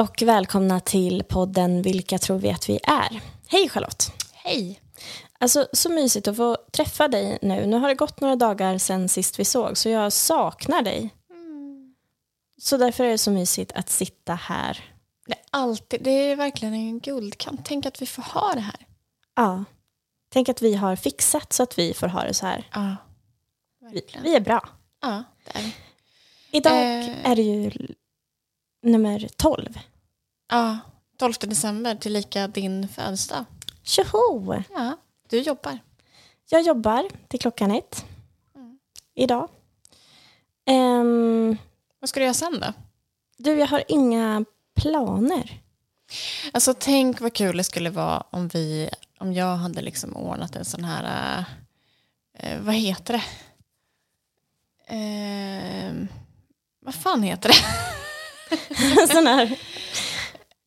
och välkomna till podden Vilka tror vi att vi är? Hej Charlotte! Hej! Alltså så mysigt att få träffa dig nu. Nu har det gått några dagar sedan sist vi såg så jag saknar dig. Så därför är det så mysigt att sitta här. Det är, alltid, det är verkligen en guldkant. Tänk att vi får ha det här. Ja. Tänk att vi har fixat så att vi får ha det så här. Ja, Vi, verkligen. vi är bra. Ja, det är. Idag Eh. är det ju nummer 12. Ja, 12 december till lika din födelsedag. Tjoho! Ja, du jobbar. Jag jobbar till klockan ett Mm. idag. Ehm, Vad ska du göra sen då? du, jag har inga planer. Alltså tänk vad kul det skulle vara om vi, om jag hade liksom ordnat en sån här, eh, vad heter det? Eh, vad fan heter det? Sån här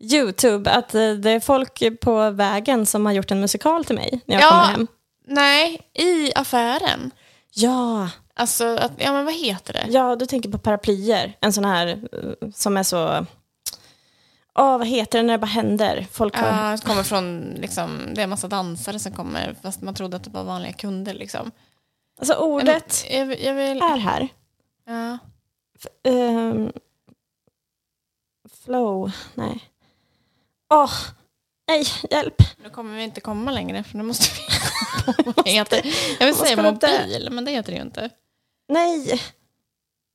YouTube, att eh, det är folk på vägen som har gjort en musikal till mig när jag Ja. kommer hem. Nej, i affären. Ja, Alltså, att, ja men vad heter det? ja, du tänker på paraplyer. En sån här eh, som är så... Åh, vad heter det när det bara händer? Folk har... Ja, det kommer från, liksom, det är en massa dansare som kommer fast man trodde att det var vanliga kunder. Liksom. Alltså ordet Jag, jag vill, är här. ja. Ehm, flow, nej. Åh, nej, hjälp. Nu kommer vi inte komma längre för nu måste vi heter. Jag vill säga inte- mobil, men det heter det ju inte. Nej.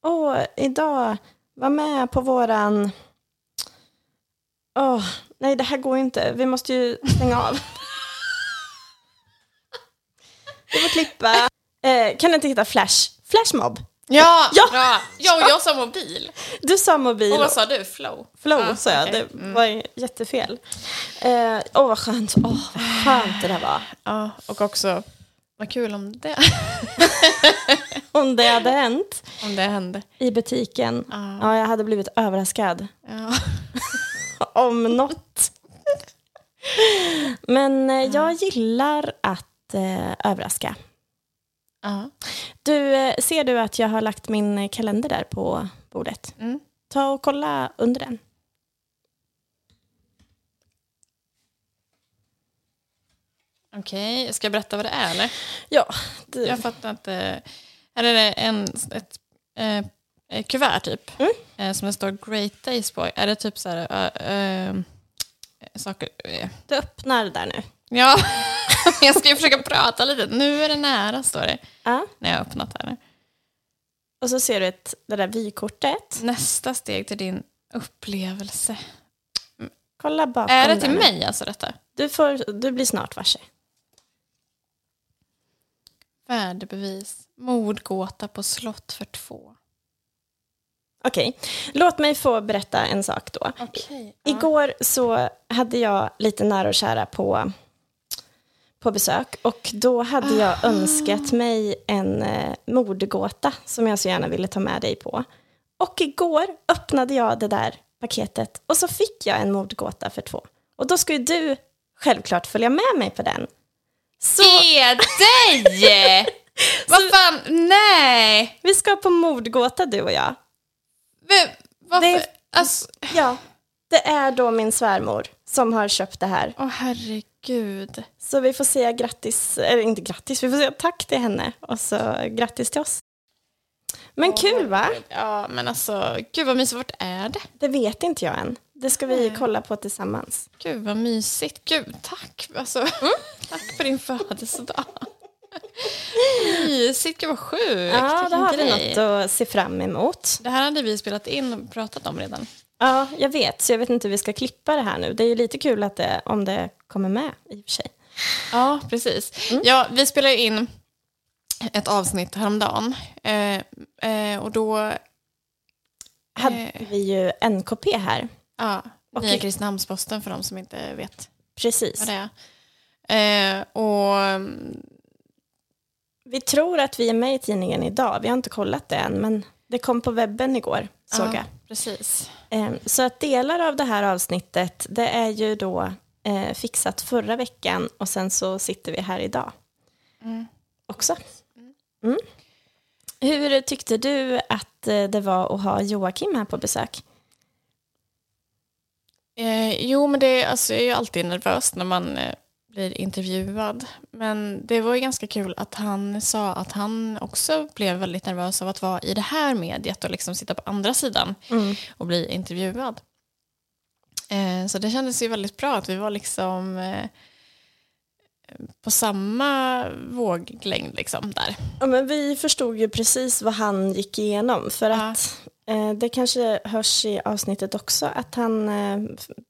Åh, idag, var med på våran... Åh, nej det här går inte. Vi måste ju stänga av. Vi får klippa. Eh, kan du inte hitta Flash? Flashmob. Ja, Ja. bra! Ja, och jag sa mobil. Du sa mobil. Och vad sa du? Flow? Flow Ja, sa jag, okej. det Mm. var ju jättefel. Åh oh, vad skönt, åh vad skönt det där var. Ja, och också, vad kul om det, Om det hade hänt om det hände. i butiken, Ja. ja jag hade blivit överraskad. Ja. om något. Men eh, jag gillar att eh, överraska. Ja. Du, eh, ser du att jag har lagt min eh, kalender där på bordet? Mm. Ta och kolla under den. Okej, ska jag berätta vad det är eller? Ja, du. Jag fattar inte. Här är det en, ett eh, eh, kuvert typ. Mm. Eh, som det står Great Days på. Är det typ så här... eh, eh, saker... eh. du öppnar där nu. Ja, jag ska ju försöka prata lite. Nu är det nära står det. Ja. När jag har öppnat här. Och så ser du ett, det där vykortet. Nästa steg till din upplevelse. Kolla bakom Är det till den. mig alltså detta? Du, får, du blir snart varse. Värdebevis. Mordgåta på slott för två. Okej, låt mig få berätta en sak då. Okej. Igår så hade jag lite nära och kära på, på besök och då hade jag önskat mig en eh, mordgåta som jag så gärna ville ta med dig på. Och igår öppnade jag det där paketet och så fick jag en mordgåta för två. Och då ska ju du självklart följa med mig på den. Så Ge dig! Vad fan, nej! vi ska på mordgåta du och jag. Men, varför? Det är- Alltså, Ja, det är då min svärmor som har köpt det här. åh herregud. Så vi får säga grattis, eller inte grattis, vi får säga tack till henne och så grattis till oss. Men kul va? Ja, men alltså, gud vad mysigt. Vart är det? Det vet inte jag än. Det ska vi kolla på tillsammans. Gud vad mysigt. Gud, tack. Alltså, tack för din födelsedag. mysigt, gud vad sjukt. Ja, Vilken har vi något att se fram emot. Det här hade vi spelat in och pratat om redan. Ja, jag vet, så jag vet inte hur vi ska klippa det här nu. Det är ju lite kul att det, om det kommer med i och för sig. Ja, precis. Ja, vi spelade in ett avsnitt häromdagen. Eh, eh, och då... Hade Eh. vi ju NKP här. Ja, Och- Nya Kristinehamns-Posten för de som inte vet Precis. vad det är. Eh, och mm, Vi tror att vi är med i tidningen idag. Vi har inte kollat det än, men det kom på webben igår, såg ja, jag. precis. Ehm, Så att delar av det här avsnittet, det är ju då eh, fixat förra veckan och sen så sitter vi här idag Mm. också. Mm. Hur tyckte du att eh, det var att ha Joakim här på besök? Eh, jo, men det alltså, jag är alltid nervös när man eh, blir intervjuad. Men det var ju ganska kul att han sa att han också blev väldigt nervös av att vara i det här mediet och liksom sitta på andra sidan och bli intervjuad. Eh, så det kändes ju väldigt bra att vi var liksom eh, på samma våglängd liksom där. Ja, men vi förstod ju precis vad han gick igenom. För Ja. att eh, det kanske hörs i avsnittet också att han, eh,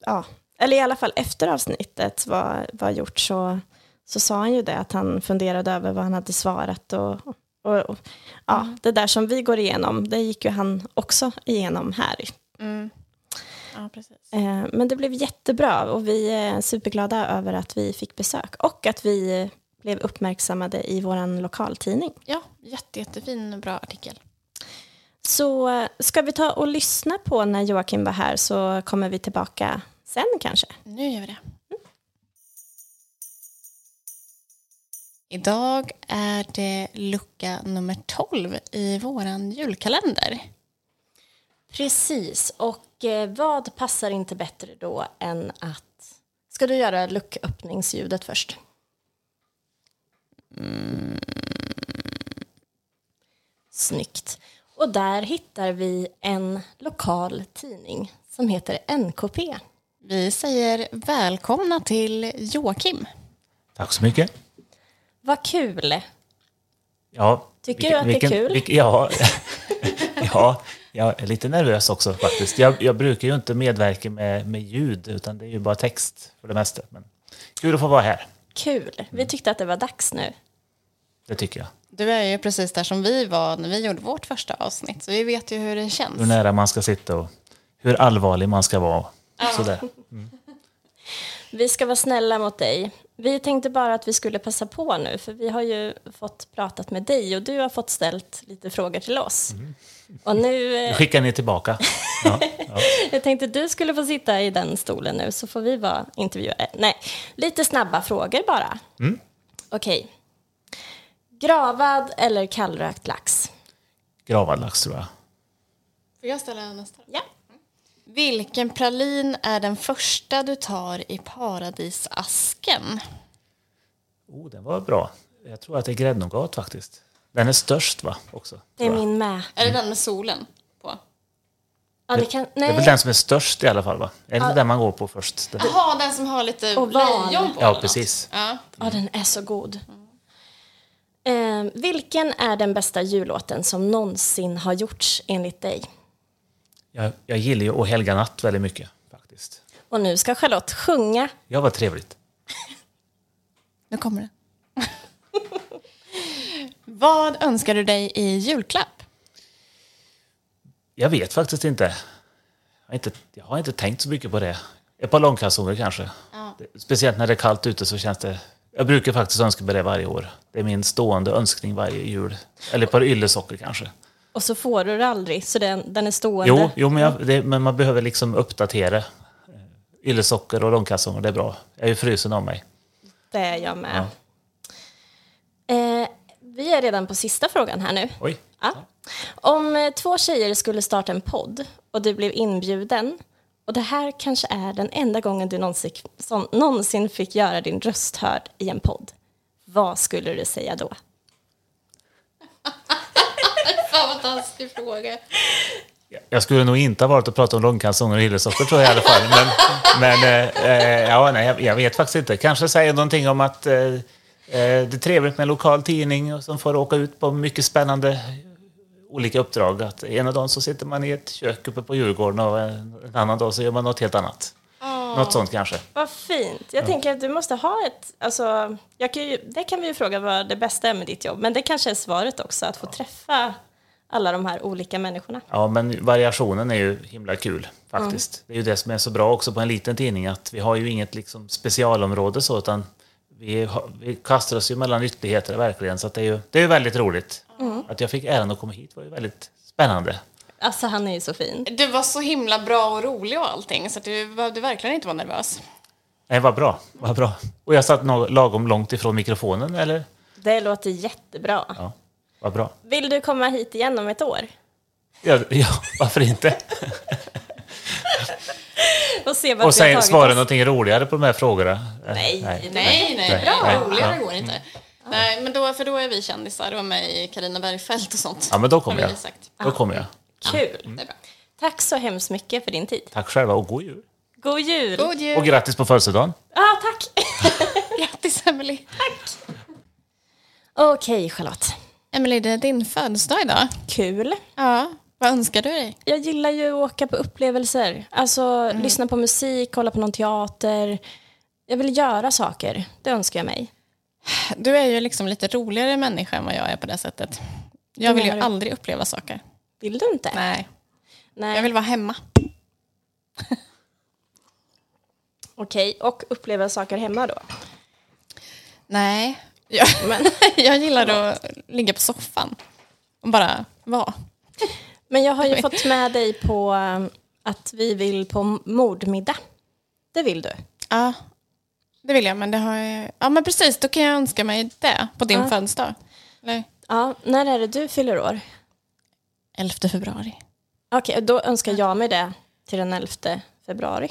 ja, eller i alla fall efter avsnittet var, var gjort så, så sa han ju det att han funderade över vad han hade svarat. Och, och, och ja, det där som vi går igenom, det gick ju han också igenom här. Ja, precis. Eh, Men det blev jättebra och vi är superglada över att vi fick besök och att vi blev uppmärksammade i vår lokaltidning. Ja, jätte, jättefin och bra artikel. Så eh, ska vi ta och lyssna på när Joakim var här så kommer vi tillbaka sen kanske. Nu gör vi det. Idag är det lucka nummer 12 i våran julkalender. Precis, och eh, vad passar inte bättre då än att... Ska du göra lucköppningsljudet först? Snyggt. Och där hittar vi en lokal tidning som heter NKP. Vi säger välkomna till Joakim. Tack så mycket. Vad kul! Ja, Tycker du att det är kul? vilken- ja, ja, jag är lite nervös också faktiskt. Jag, jag brukar ju inte medverka med, med ljud, utan det är ju bara text för det mesta. Men kul att få vara här, Kul! Vi tyckte att det var dags nu. det tycker jag. Du är ju precis där som vi var när vi gjorde vårt första avsnitt, så vi vet ju hur det känns. Hur nära man ska sitta och hur allvarlig man ska vara. Sådär. Vi ska vara snälla mot dig. Vi tänkte bara att vi skulle passa på nu, för vi har ju fått pratat med dig och du har fått ställt lite frågor till oss. Och nu, Nu eh, skickar ni tillbaka. Ja, ja. jag tänkte du skulle få sitta i den stolen nu, så får vi vara intervjuare. Nej, lite snabba frågor bara. Okej. Gravad eller kallrökt lax? Gravad lax tror jag. Får jag ställa nästa? Ja. Vilken pralin är den första du tar i paradisasken? Oh, den var bra. Jag tror att det är gräddnougat faktiskt. Den är störst va? Också, Det är min med. Är det den med solen på? Ja, det kan, Det är väl den som är störst i alla fall va? Är det inte den man går på först? Jaha, den som har lite Oval. lejon på. Ja, precis. Ja. Ja, den är så god. Eh, vilken är den bästa jullåten som någonsin har gjorts enligt dig? Jag, jag gillar ju Å helga natt väldigt mycket faktiskt. Och nu ska Charlotte sjunga. Ja, vad trevligt. Nu kommer det. Vad önskar du dig i julklapp? Jag vet faktiskt inte. Jag har inte, jag har inte tänkt så mycket på det. Ett par långkalsonger kanske. Det- Speciellt när det är kallt ute så känns det... Jag brukar faktiskt önska mig det varje år. Det är min stående önskning varje jul. Eller ett par yllesocker kanske. Och så får du det aldrig, så den, den är stående. Jo, jo men, jag, det, men man behöver liksom uppdatera. Eh, Yllesocker och långkalsonger, det är bra. Jag är ju frusen av mig. Det är jag med. Eh, vi är redan på sista frågan här nu. Oj. Ja. Om eh, två tjejer skulle starta en podd och du blev inbjuden och det här kanske är den enda gången du någonsin, som, någonsin fick göra din röst hörd i en podd. Vad skulle du säga då? Fan vad taskig fråga. Jag skulle nog inte ha varit och pratat om långkalsonger och yllesocker tror jag i alla fall. Men, men eh, eh, ja, nej, jag, jag vet faktiskt inte. Kanske säga någonting om att eh, eh, det är trevligt med en lokal tidning som får åka ut på mycket spännande olika uppdrag. Att ena dagen så sitter man i ett kök uppe på Djurgården och en, en annan dag så gör man något helt annat. Något sånt kanske. Vad fint. Jag tänker att du måste ha ett... Alltså, jag kan ju, det kan vi ju fråga vad det bästa är med ditt jobb, men det kanske är svaret också, att få träffa alla de här olika människorna. Ja, men variationen är ju himla kul faktiskt. Det är ju det som är så bra också på en liten tidning att vi har ju inget liksom specialområde så utan vi, har, vi kastar oss ju mellan ytterligheter verkligen så att det är ju det är ju väldigt roligt. Att jag fick äran att komma hit var ju väldigt spännande. Alltså, han är ju så fin. Du var så himla bra och rolig och allting så att du behövde verkligen inte vara nervös. Nej, vad bra, vad bra. Och jag satt lagom långt ifrån mikrofonen eller? Det låter jättebra. Ja, vad bra. Vill du komma hit igen om ett år? Ja, ja varför inte? och se vart Och vi har svara oss. någonting roligare på de här frågorna. Nej, Nej, nej, Nej, bra. nej, roligare ja. går inte. Nej, men då, för då är vi kändisar och med i Carina Bergfeldt och sånt. Ja, men då kommer jag. Sagt. Då kommer jag. Kul. Det är bra. Tack så hemskt mycket för din tid. Tack själva och god jul. God jul! God jul! Och grattis på födelsedagen. ah, tack! Grattis Emily. Okej, Charlotte. Emily, det är din födelsedag idag. Kul. Ja, vad önskar du dig? Jag gillar ju att åka på upplevelser. Alltså lyssna på musik, kolla på någon teater. Jag vill göra saker. Det önskar jag mig. Du är ju liksom lite roligare människa än vad jag är på det sättet. Jag vill ju du? aldrig uppleva saker. Vill du inte? Nej, Nej. jag vill vara hemma. Okej, och uppleva saker hemma då? Nej, jag, Men, jag gillar att ligga på soffan och bara vara. men jag har ju fått med dig på um, att vi vill på mordmiddag. Det vill du? Ja, det vill jag, men det har jag... Ja, men precis, då kan jag önska mig det på din Ja. födelsedag. Eller Ja, när är det du fyller år? 11 februari. Okej, då önskar jag mig det till den 11 februari,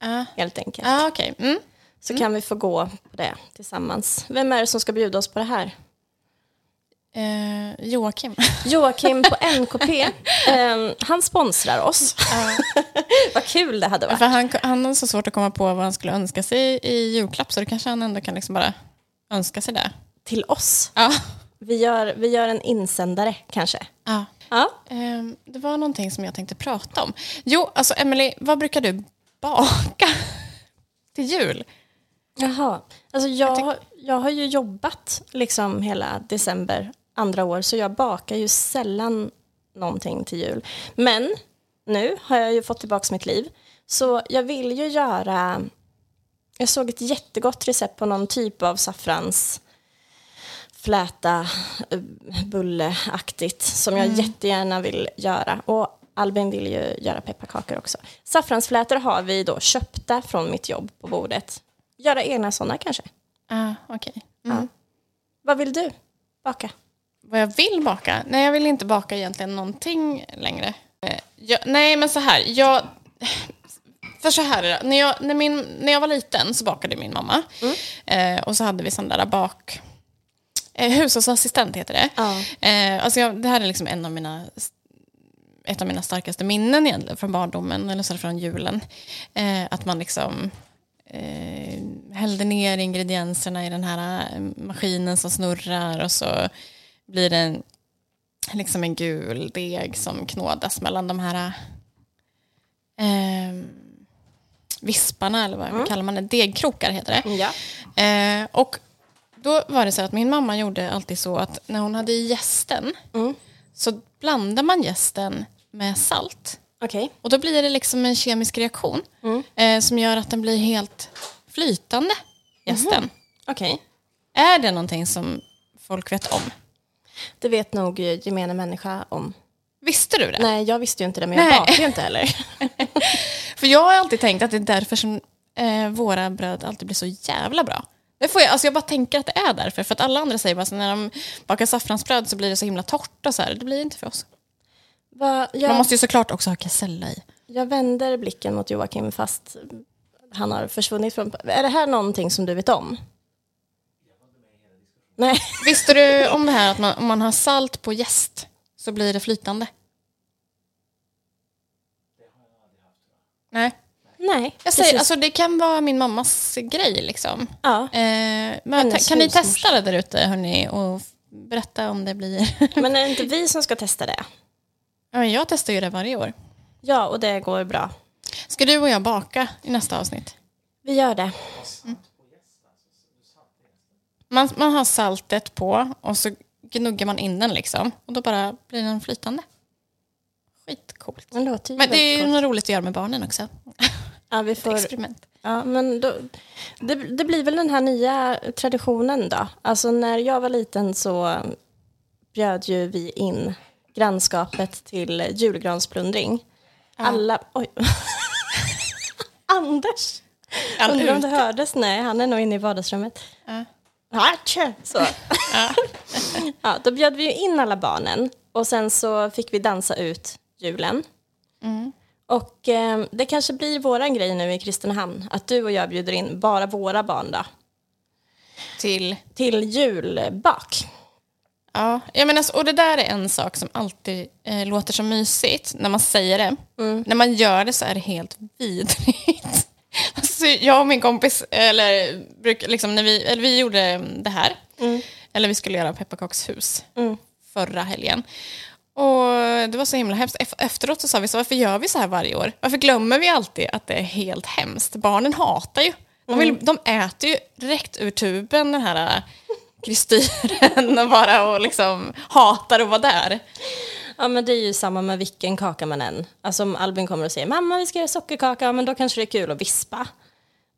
Ja, helt enkelt. ja okej. Mm. Så kan vi få gå på det tillsammans. Vem är det som ska bjuda oss på det här? Eh, Joakim. Joakim på NKP. Ehm, han sponsrar oss. Vad kul det hade varit. För han, han har så svårt att komma på vad han skulle önska sig i julklapp, så då kanske han ändå kan liksom bara önska sig det. Till oss. Ja. Vi gör, vi gör en insändare kanske. ja. Ja. Ehm, det var någonting som jag tänkte prata om. Jo, alltså Emily, vad brukar du baka till jul? Jaha. Alltså jag, har- jag har ju jobbat liksom hela december andra år så jag bakar ju sällan någonting till jul. Men nu har jag ju fått tillbaka mitt liv så jag vill ju göra jag såg ett jättegott recept på någon typ av saffrans fläta eh, bulleaktigt som jag jättegärna vill göra. Och Albin vill ju göra pepparkakor också. Saffransflätor har vi då köpta från mitt jobb på bordet. Göra egna sådana kanske. Ah, okej. Mm. Ja. Vad vill du baka? Vad jag vill baka? Nej, jag vill inte baka egentligen någonting längre. Eh, Jag, nej, men så här. Jag, för så här är det. När jag, när, min, när jag var liten så bakade min mamma. Eh, och så hade vi sån där bak... Eh, hushållsassistent heter det. Ja. Eh, alltså jag, det här är liksom en av mina, ett av mina starkaste minnen egentligen från barndomen, eller så från julen. Eh, att man liksom eh, hällde ner ingredienserna i den här eh, maskinen som snurrar och så blir det en, liksom en gul deg som knådas mellan de här eh, visparna, eller vad kallar man det? Degkrokar heter det. Ja. Eh, och då var det så att min mamma gjorde alltid så att när hon hade gästen Mm. så blandar man gästen med salt. Okej. Och då blir det liksom en kemisk reaktion Mm. eh, som gör att den blir helt flytande, gästen. Okej. Är det någonting som folk vet om? Det vet nog gemene människa om. Visste du det? Nej, jag visste ju inte det, men jag Nej. bakar ju inte heller. För jag har alltid tänkt att det är därför som eh, våra bröd alltid blir så jävla bra. Det får jag, alltså jag bara tänker att det är därför. För att alla andra säger bara att när de bakar saffransbröd så blir det så himla torrt och så här. Det blir inte för oss. Va, jag, Man måste ju såklart också ha kesella i. jag vänder blicken mot Joakim fast han har försvunnit från... Är det här någonting som du vet om? Nej. Visste du om det här att man, om man har salt på jäst så blir det flytande? Nej. Nej. Jag säger, precis. alltså det kan vara min mammas grej liksom. ja. Eh, men kan ni testa det där ute hörni och berätta om det blir... Men är det inte vi som ska testa det? Ja, men jag testar ju det varje år. Ja, och det går bra. Ska du och jag baka i nästa avsnitt? Vi gör det. Man, man har saltet på och så gnuggar man in den liksom. Och då bara blir den flytande. Skitcoolt. Det låter ju Men det är ju något roligt att göra med barnen också. Ja, vi får... Experiment. Ja, men då, det, det blir väl den här nya traditionen då. Alltså när jag var liten så bjöd ju vi in grannskapet till julgransplundring. Alla... Oj. Anders! Han Undrar om det hördes? Nej, han är nog inne i vardagsrummet. Ja. Hatcha! Så. ja, då bjöd vi in alla barnen och sen så fick vi dansa ut julen. Mm. Och eh, det kanske blir våran grej nu i Kristinehamn, att du och jag bjuder in bara våra barn då, Till till julbak. Ja, jag menar, alltså, och det där är en sak som alltid eh, låter så mysigt när man säger det. När man gör det så är det helt vidrigt. alltså, jag och min kompis, eller, bruk, liksom, när vi, eller vi gjorde det här, eller vi skulle göra pepparkakshus förra helgen. Och det var så himla hemskt. Ef- Efteråt så sa vi så, varför gör vi så här varje år? Varför glömmer vi alltid att det är helt hemskt? Barnen hatar ju. De, vill, de äter ju direkt ur tuben den här kristyren och bara och liksom hatar att vara där. Ja men det är ju samma med vilken kaka man än. Alltså om Albin kommer och säger mamma vi ska göra sockerkaka, ja, men då kanske det är kul att vispa.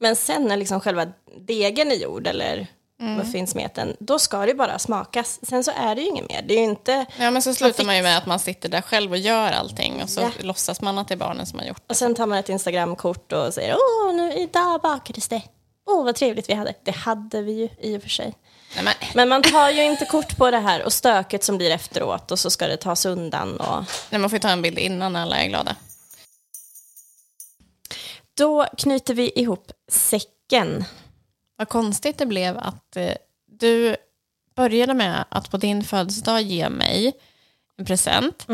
Men sen när liksom själva degen är gjord eller muffinsmeten, då ska det bara smakas. Sen så är det ju inget mer. Det är ju inte... Ja, men så slutar man ju med att man sitter där själv och gör allting och så Ja. låtsas man att det är barnen som har gjort det. Och sen tar man ett Instagramkort och säger åh, nu idag bakades det. Åh, vad trevligt vi hade. Det hade vi ju i och för sig. Nej, men, man tar ju inte kort på det här och stöket som blir efteråt och så ska det tas undan. Och... nej, man får ju ta en bild innan alla är glada. Då knyter vi ihop säcken. Vad konstigt det blev att eh, du började med att på din födelsedag ge mig en present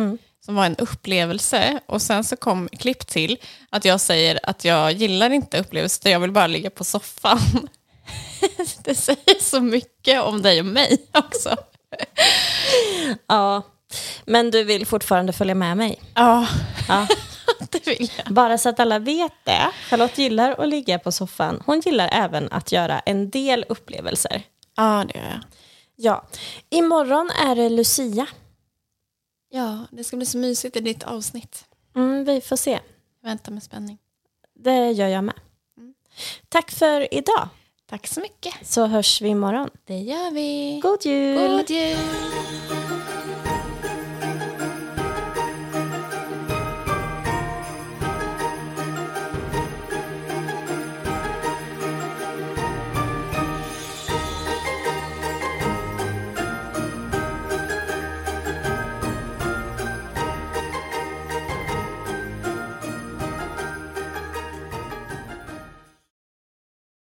som var en upplevelse och sen så kom klipp till att jag säger att jag gillar inte upplevelser, jag vill bara ligga på soffan. det säger så mycket om dig och mig också. Ja, men du vill fortfarande följa med mig. Ja, Ja. det vill jag. Bara så att alla vet det. Charlotte gillar att ligga på soffan. Hon gillar även att göra en del upplevelser. Ja, det gör jag. Ja, imorgon är det Lucia. Ja, det ska bli så mysigt i ditt avsnitt. Mm, vi får se. Jag väntar med spänning. Det gör jag med. Tack för idag. Tack så mycket. Så hörs vi imorgon. Det gör vi. God jul! God jul!